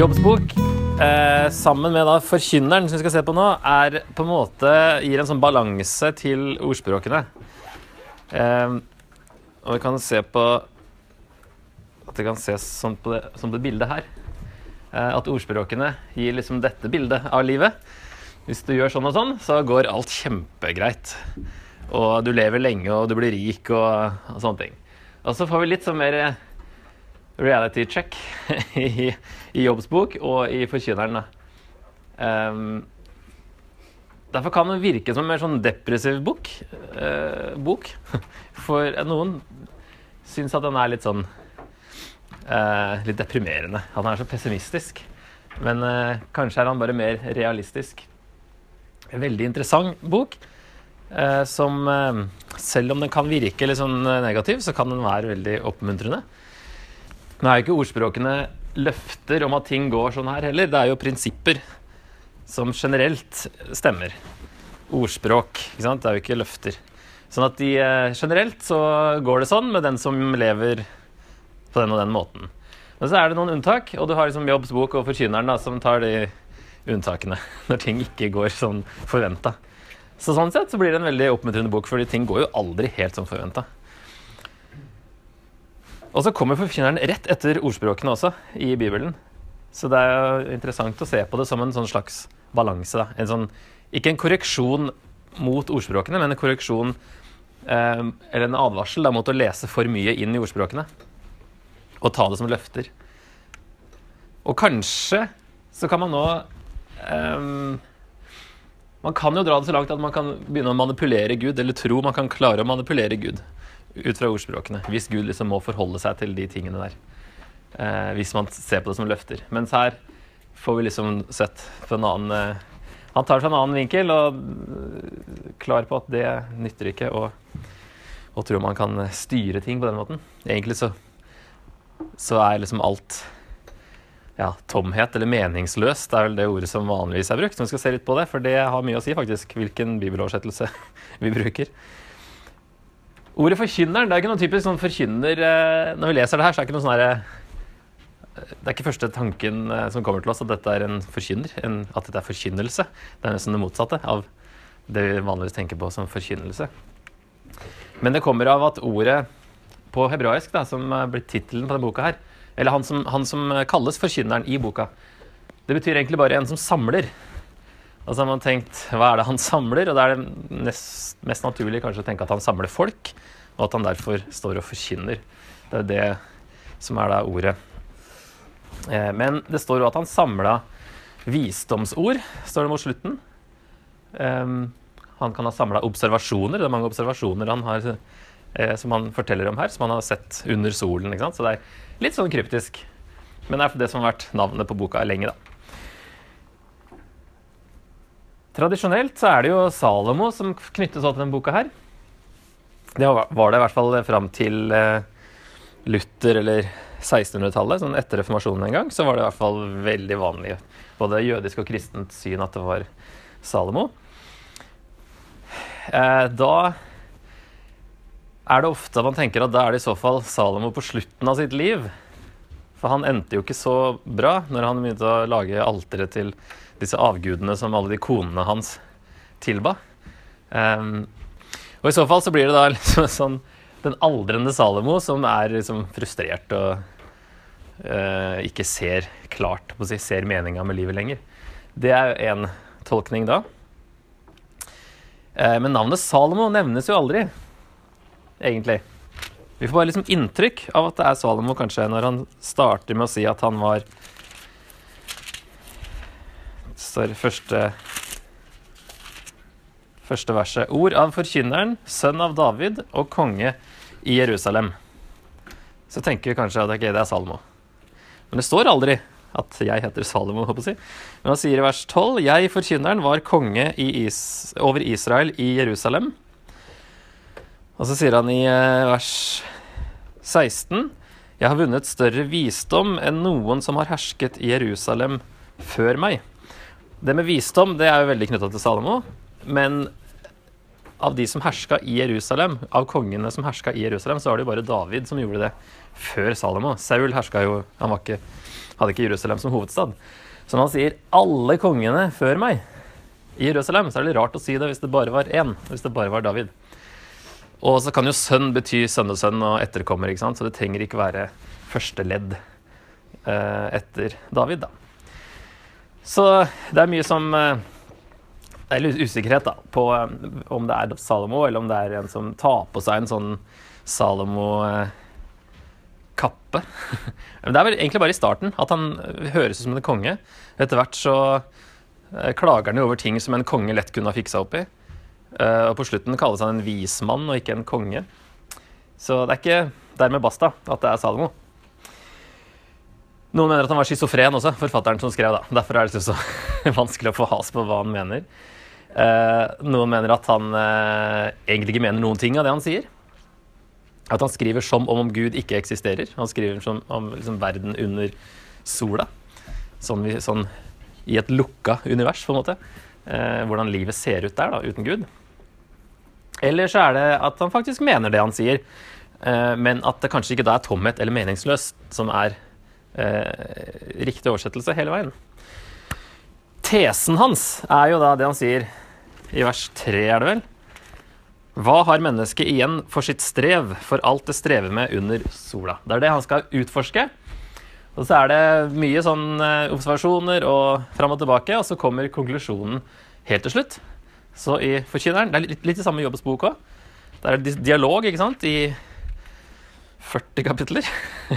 Jobbs bok, eh, sammen med da Forkynneren, som vi skal se på nå, er på en måte gir en sånn balanse til ordspråkene. Eh, og vi kan se på At det kan ses sånn på det, som det bildet her. Eh, at ordspråkene gir liksom dette bildet av livet. Hvis du gjør sånn og sånn, så går alt kjempegreit. Og du lever lenge, og du blir rik, og, og sånne ting. Og så får vi litt sånn mer reality check i, i jobbsbok og i Forkynneren. Um, derfor kan den virke som en mer sånn depressiv bok. Uh, bok. For noen syns at den er litt sånn uh, litt deprimerende. Han er så pessimistisk. Men uh, kanskje er han bare mer realistisk. En veldig interessant bok. som selv om den kan virke litt sånn negativ, så kan den være veldig oppmuntrende. Nå er jo ikke ordspråkene løfter om at ting går sånn her heller. Det er jo prinsipper som generelt stemmer. Ordspråk. ikke sant? Det er jo ikke løfter. Sånn at de, generelt så går det sånn med den som lever på den og den måten. Men så er det noen unntak, og du har liksom Jobbs bok og Forkynneren da, som tar de unntakene når ting ikke går sånn forventa. Så sånn sett så blir det en veldig oppmuntrende bok, fordi ting går jo aldri helt som forventa. Og så kommer forkynneren rett etter ordspråkene også i Bibelen. Så det er jo interessant å se på det som en sånn slags balanse. Sånn, ikke en korreksjon mot ordspråkene, men en korreksjon eh, eller en advarsel da, mot å lese for mye inn i ordspråkene. Og ta det som løfter. Og kanskje så kan man nå eh, Man kan jo dra det så langt at man kan begynne å manipulere Gud, eller tro man kan klare å manipulere Gud ut fra ordspråkene. Hvis Gud liksom må forholde seg til de tingene der. Eh, hvis man ser på det som løfter. Mens her får vi liksom sett på en annen eh, Han tar det fra en annen vinkel og uh, klar på at det nytter ikke å, å tro man kan styre ting på den måten. Egentlig så, så er liksom alt ja, tomhet eller meningsløst. Er vel det ordet som vanligvis er brukt. Så vi skal se litt på det, for det har mye å si, faktisk, hvilken bibeloversettelse vi bruker. Ordet forkynneren det er ikke noe typisk sånn forkynner eh, Når vi leser det her, så er det ikke noe sånn herre eh, Det er ikke første tanken eh, som kommer til oss at dette er en forkynner, en, at dette er forkynnelse. Det er nesten det motsatte av det vi vanligvis tenker på som forkynnelse. Men det kommer av at ordet på hebraisk, da, som blitt tittelen på denne boka her, eller han som, han som kalles forkynneren i boka, det betyr egentlig bare en som samler. Og så har man tenkt hva er det han samler? Og da er det nest, mest naturlig kanskje å tenke at han samler folk, og at han derfor står og forkynner. Det er det som er da ordet. Eh, men det står jo at han samla visdomsord, står det mot slutten. Eh, han kan ha samla observasjoner. Det er mange observasjoner han har, eh, som han forteller om her, som han har sett under solen. ikke sant? Så det er litt sånn kryptisk. Men det er det som har vært navnet på boka lenge, da. Tradisjonelt så er det jo Salomo som knyttes opp til denne boka her. Det var det i hvert fall fram til eh, Luther eller 1600-tallet. Sånn etter reformasjonen en gang så var det i hvert fall veldig vanlig, både jødisk og kristent syn, at det var Salomo. Eh, da er det ofte man tenker at da er det i så fall Salomo på slutten av sitt liv. For han endte jo ikke så bra når han begynte å lage alteret til disse avgudene som alle de konene hans tilba. Um, og i så fall så blir det da liksom sånn den aldrende Salomo som er liksom frustrert og uh, ikke ser klart, på å si, ser meninga med livet lenger. Det er jo én tolkning da. Uh, men navnet Salomo nevnes jo aldri, egentlig. Vi får bare liksom inntrykk av at det er Salomo, kanskje, når han starter med å si at han var står første, første verset. Ord av forkynneren, sønn av David og konge i Jerusalem. Så tenker vi kanskje at okay, det er Salmo. Men det står aldri at jeg heter Salomo. håper jeg. Men han sier i vers 12.: Jeg, forkynneren, var konge is over Israel i Jerusalem. Og så sier han i eh, vers 16.: Jeg har vunnet større visdom enn noen som har hersket i Jerusalem før meg. Det med visdom det er jo veldig knytta til Salomo. Men av de som herska i Jerusalem, av kongene som herska i Jerusalem, så var det jo bare David som gjorde det før Salomo. Saul herska jo Han ikke hadde ikke Jerusalem som hovedstad. Så når han sier 'alle kongene før meg' i Jerusalem, så er det litt rart å si det hvis det bare var én, hvis det bare var David. Og så kan jo sønn bety sønnesønn og etterkommer, ikke sant? så det trenger ikke være første ledd eh, etter David, da. Så det er mye som eh, Det er usikkerhet da, på eh, om det er Salomo, eller om det er en som tar på seg en sånn Salomo-kappe. Men det er vel egentlig bare i starten at han høres ut som en konge. Etter hvert så eh, klager han jo over ting som en konge lett kunne ha fiksa opp i. Eh, og på slutten kalles han en vismann og ikke en konge. Så det er ikke dermed basta at det er Salomo. Noen mener at han var schizofren også, forfatteren som skrev. da. Derfor er det så vanskelig å få has på hva han mener. Eh, noen mener at han eh, egentlig ikke mener noen ting av det han sier. At han skriver som om om Gud ikke eksisterer. Han skriver som om liksom, verden under sola. Sånn, sånn, i et lukka univers, på en måte. Eh, hvordan livet ser ut der, da, uten Gud. Eller så er det at han faktisk mener det han sier, eh, men at det kanskje ikke da er tomhet eller meningsløst som er eh, riktig oversettelse hele veien. Tesen hans er jo da det han sier i vers tre, er det vel? Hva har mennesket igjen for sitt strev, for alt det strever med under sola? Det er det han skal utforske. Og så er det mye sånn eh, observasjoner og fram og tilbake, og så kommer konklusjonen helt til slutt. Så i Forkynneren Det er litt, litt i samme Jobbes bok òg. Det er dialog, ikke sant, i 40 kapitler.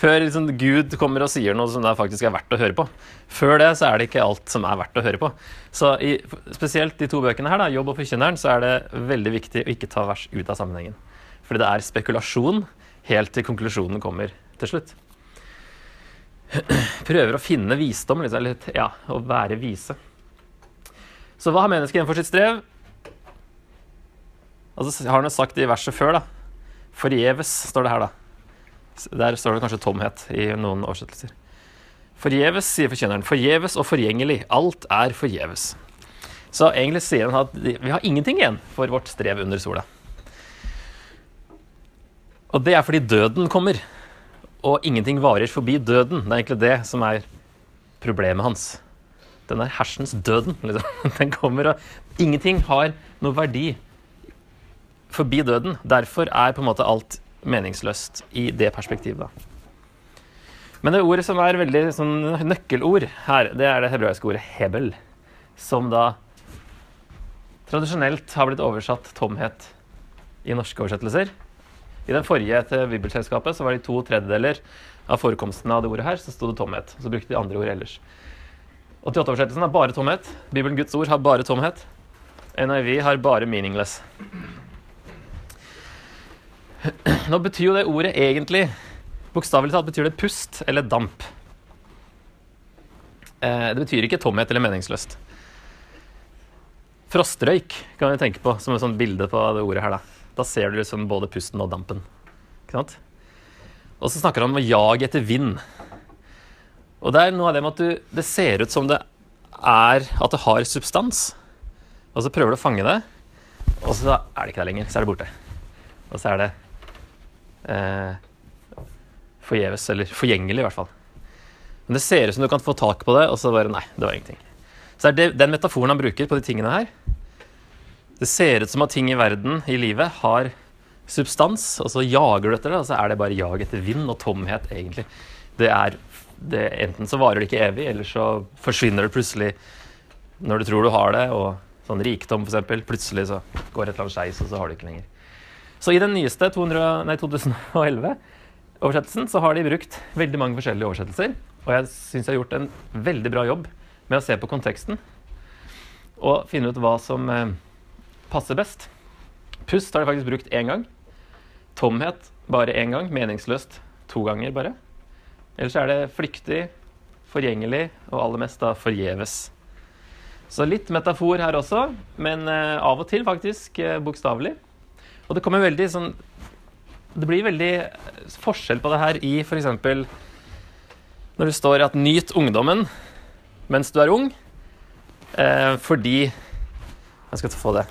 Før liksom Gud kommer og sier noe som det faktisk er verdt å høre på. Før det så er det ikke alt som er verdt å høre på. Så i, spesielt de to bøkene her, da, Jobb og Forkynneren, så er det veldig viktig å ikke ta vers ut av sammenhengen. Fordi det er spekulasjon helt til konklusjonen kommer til slutt. Prøver å finne visdom, liksom, eller ja, å være vise. Så hva har mennesket igjen for sitt strev? Altså, har han jo sagt i verset før, da. Forgjeves, står det her, da. Der står det kanskje tomhet i noen oversettelser. Forgjeves, sier forkynneren. Forgjeves og forgjengelig. Alt er forgjeves. Så egentlig sier han at vi har ingenting igjen for vårt strev under sola. Og det er fordi døden kommer. Og ingenting varer forbi døden. Det er egentlig det som er problemet hans. Den der hersens døden, liksom. Den kommer, og ingenting har noe verdi forbi døden. Derfor er på en måte alt meningsløst i det perspektivet. Men det ordet som er veldig sånn, nøkkelord her, det er det hebraiske ordet 'hebel', som da tradisjonelt har blitt oversatt tomhet i norske oversettelser. I den forrige til Bibelselskapet så var det to tredjedeler av forekomsten av det ordet her, så sto det tomhet. Så brukte de andre ord ellers. 88-oversettelsen har bare tomhet. Bibelen Guds ord har bare tomhet. NIV har bare meaningless. Nå betyr jo det ordet egentlig Bokstavelig talt betyr det pust eller damp. Eh, det betyr ikke tomhet eller meningsløst. Frostrøyk kan vi tenke på som et sånt bilde på det ordet her. Da Da ser du liksom både pusten og dampen. Ikke sant? Og så snakker han om å jage etter vind. Og det er noe av det med at du, det ser ut som det er at det har substans. Og så prøver du å fange det, og så er det ikke der lenger. Så er det borte. Og så er det eh, forgjeves, eller forgjengelig i hvert fall. Men det ser ut som du kan få tak på det, og så bare Nei, det var ingenting. Så er det den metaforen han bruker på de tingene her. Det ser ut som at ting i verden, i livet, har substans, og så jager du etter det, og så er det bare jag etter vind og tomhet, egentlig. Det er, det, enten så varer det ikke evig, eller så forsvinner det plutselig når du tror du har det, og sånn rikdom, f.eks. Plutselig så går et eller annet skeis, og så har du ikke lenger. Så i den nyeste 200, nei, 2011-oversettelsen så har de brukt veldig mange forskjellige oversettelser. Og jeg syns jeg har gjort en veldig bra jobb med å se på konteksten og finne ut hva som eh, passer best. Pust har de faktisk brukt én gang. Tomhet bare én gang. Meningsløst to ganger bare. Ellers er det flyktig, forgjengelig og aller mest da forgjeves. Så litt metafor her også, men eh, av og til faktisk eh, bokstavelig. Og det kommer veldig sånn Det blir veldig forskjell på det her i f.eks. når det står at 'nyt ungdommen mens du er ung', eh, fordi Jeg skal få det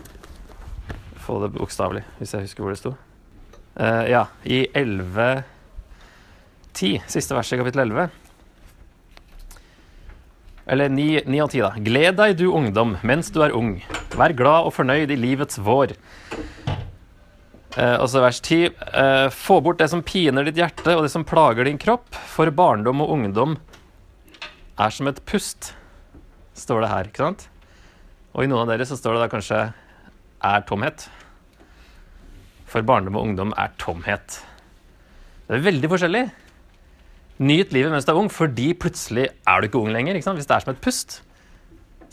få det bokstavelig, hvis jeg husker hvor det sto. Eh, ja, i 11.10, siste verset i kapittel 11, Eller 9, 9 og 10, da. Gled deg, du ungdom, mens du er ung. Vær glad og fornøyd i livets vår. Eh, og så vers 10. Eh, få bort det som piner ditt hjerte, og det som plager din kropp, for barndom og ungdom er som et pust, står det her. ikke sant? Og i noen av dere så står det da kanskje er tomhet. For barndom og ungdom er tomhet. Det er veldig forskjellig. Nyt livet mens du er ung, fordi plutselig er du ikke ung lenger. Ikke? Hvis det er som et pust,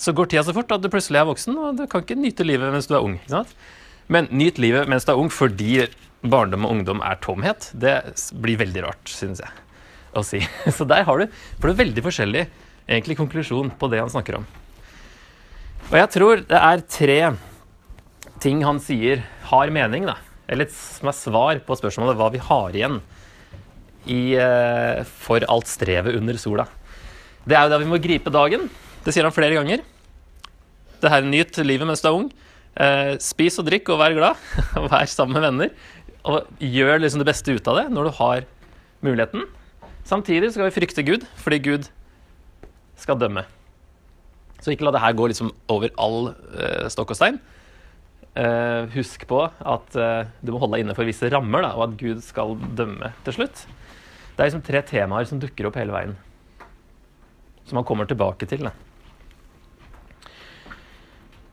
så går tida så fort at du plutselig er voksen, og du kan ikke nyte livet mens du er ung. Ikke sant? Men nyt livet mens du er ung fordi barndom og ungdom er tomhet. Det blir veldig rart, synes jeg å si. Så der har du for det er veldig forskjellig egentlig konklusjon på det han snakker om. Og jeg tror det er tre ting han sier har mening, da. Eller som er svar på spørsmålet hva vi har igjen i, uh, for alt strevet under sola. Det er jo da vi må gripe dagen. Det sier han flere ganger. Det her Nyt livet mens du er ung. Eh, spis og drikk og vær glad. vær sammen med venner. Og gjør liksom det beste ut av det når du har muligheten. Samtidig skal vi frykte Gud, fordi Gud skal dømme. Så ikke la det her gå liksom over all eh, stokk og stein. Eh, husk på at eh, du må holde deg inne for visse rammer, da, og at Gud skal dømme til slutt. Det er liksom tre temaer som dukker opp hele veien. Som man kommer tilbake til. Da.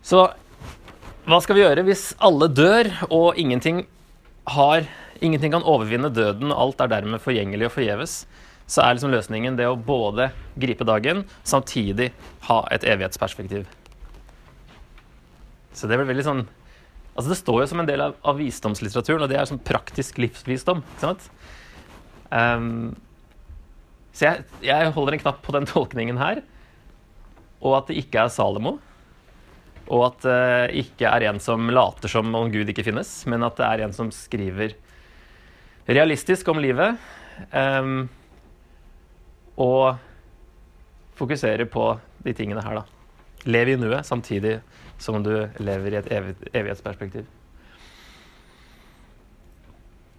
Så hva skal vi gjøre hvis alle dør, og ingenting, har, ingenting kan overvinne døden, alt er dermed forgjengelig og forgjeves? Så er liksom løsningen det å både gripe dagen, samtidig ha et evighetsperspektiv. Så det blir veldig sånn Altså Det står jo som en del av, av visdomslitteraturen, og det er sånn praktisk livsvisdom. ikke sant? Um, så jeg, jeg holder en knapp på den tolkningen her, og at det ikke er Salomo. Og at det uh, ikke er en som later som om Gud ikke finnes, men at det er en som skriver realistisk om livet. Um, og fokuserer på de tingene her, da. Lev i nuet samtidig som du lever i et evig, evighetsperspektiv.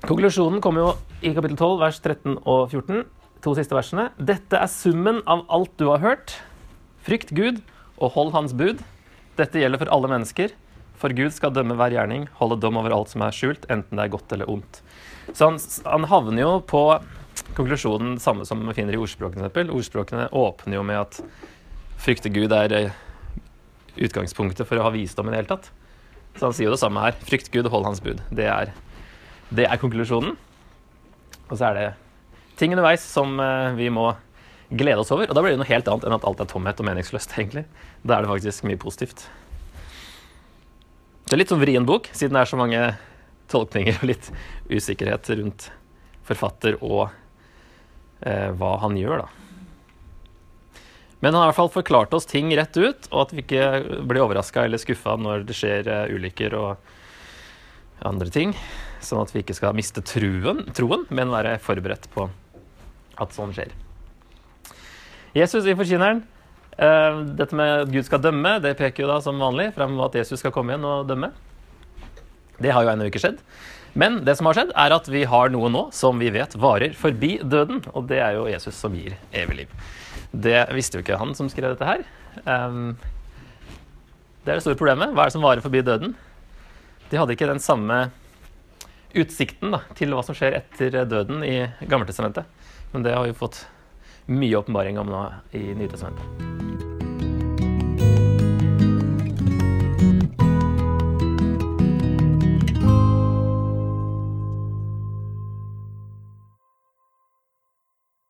Konklusjonen kommer jo i kapittel 12, vers 13 og 14. To siste versene. Dette er summen av alt du har hørt. Frykt Gud og hold Hans bud. Dette gjelder for alle mennesker. For Gud skal dømme hver gjerning, holde dom over alt som er skjult, enten det er godt eller ondt. Så han, han havner jo på konklusjonen samme som vi finner i ordspråkene. Eksempel. Ordspråkene åpner jo med at frykte Gud er eh, utgangspunktet for å ha visdom i det hele tatt. Så han sier jo det samme her. Frykt Gud hold hans bud. Det er, det er konklusjonen. Og så er det ting underveis som eh, vi må glede oss over. Og da blir det noe helt annet enn at alt er tomhet og meningsløst, egentlig. Da er det faktisk mye positivt. Det er litt sånn vrien bok, siden det er så mange tolkninger og litt usikkerhet rundt forfatter og eh, hva han gjør, da. Men han har i hvert fall forklart oss ting rett ut, og at vi ikke blir overraska eller skuffa når det skjer uh, ulykker og andre ting. Sånn at vi ikke skal miste truen, troen, men være forberedt på at sånn skjer. Jesus i Forkynneren. Uh, dette med at Gud skal dømme, det peker jo da som vanlig frem at Jesus skal komme igjen og dømme. Det har jo ennå ikke skjedd. Men det som har skjedd, er at vi har noe nå som vi vet varer forbi døden. Og det er jo Jesus som gir evig liv. Det visste jo ikke han som skrev dette her. Um, det er det store problemet. Hva er det som varer forbi døden? De hadde ikke den samme utsikten da, til hva som skjer etter døden i Gammeltestamentet. Men det har vi fått mye åpenbaring om nå i Nytestamentet.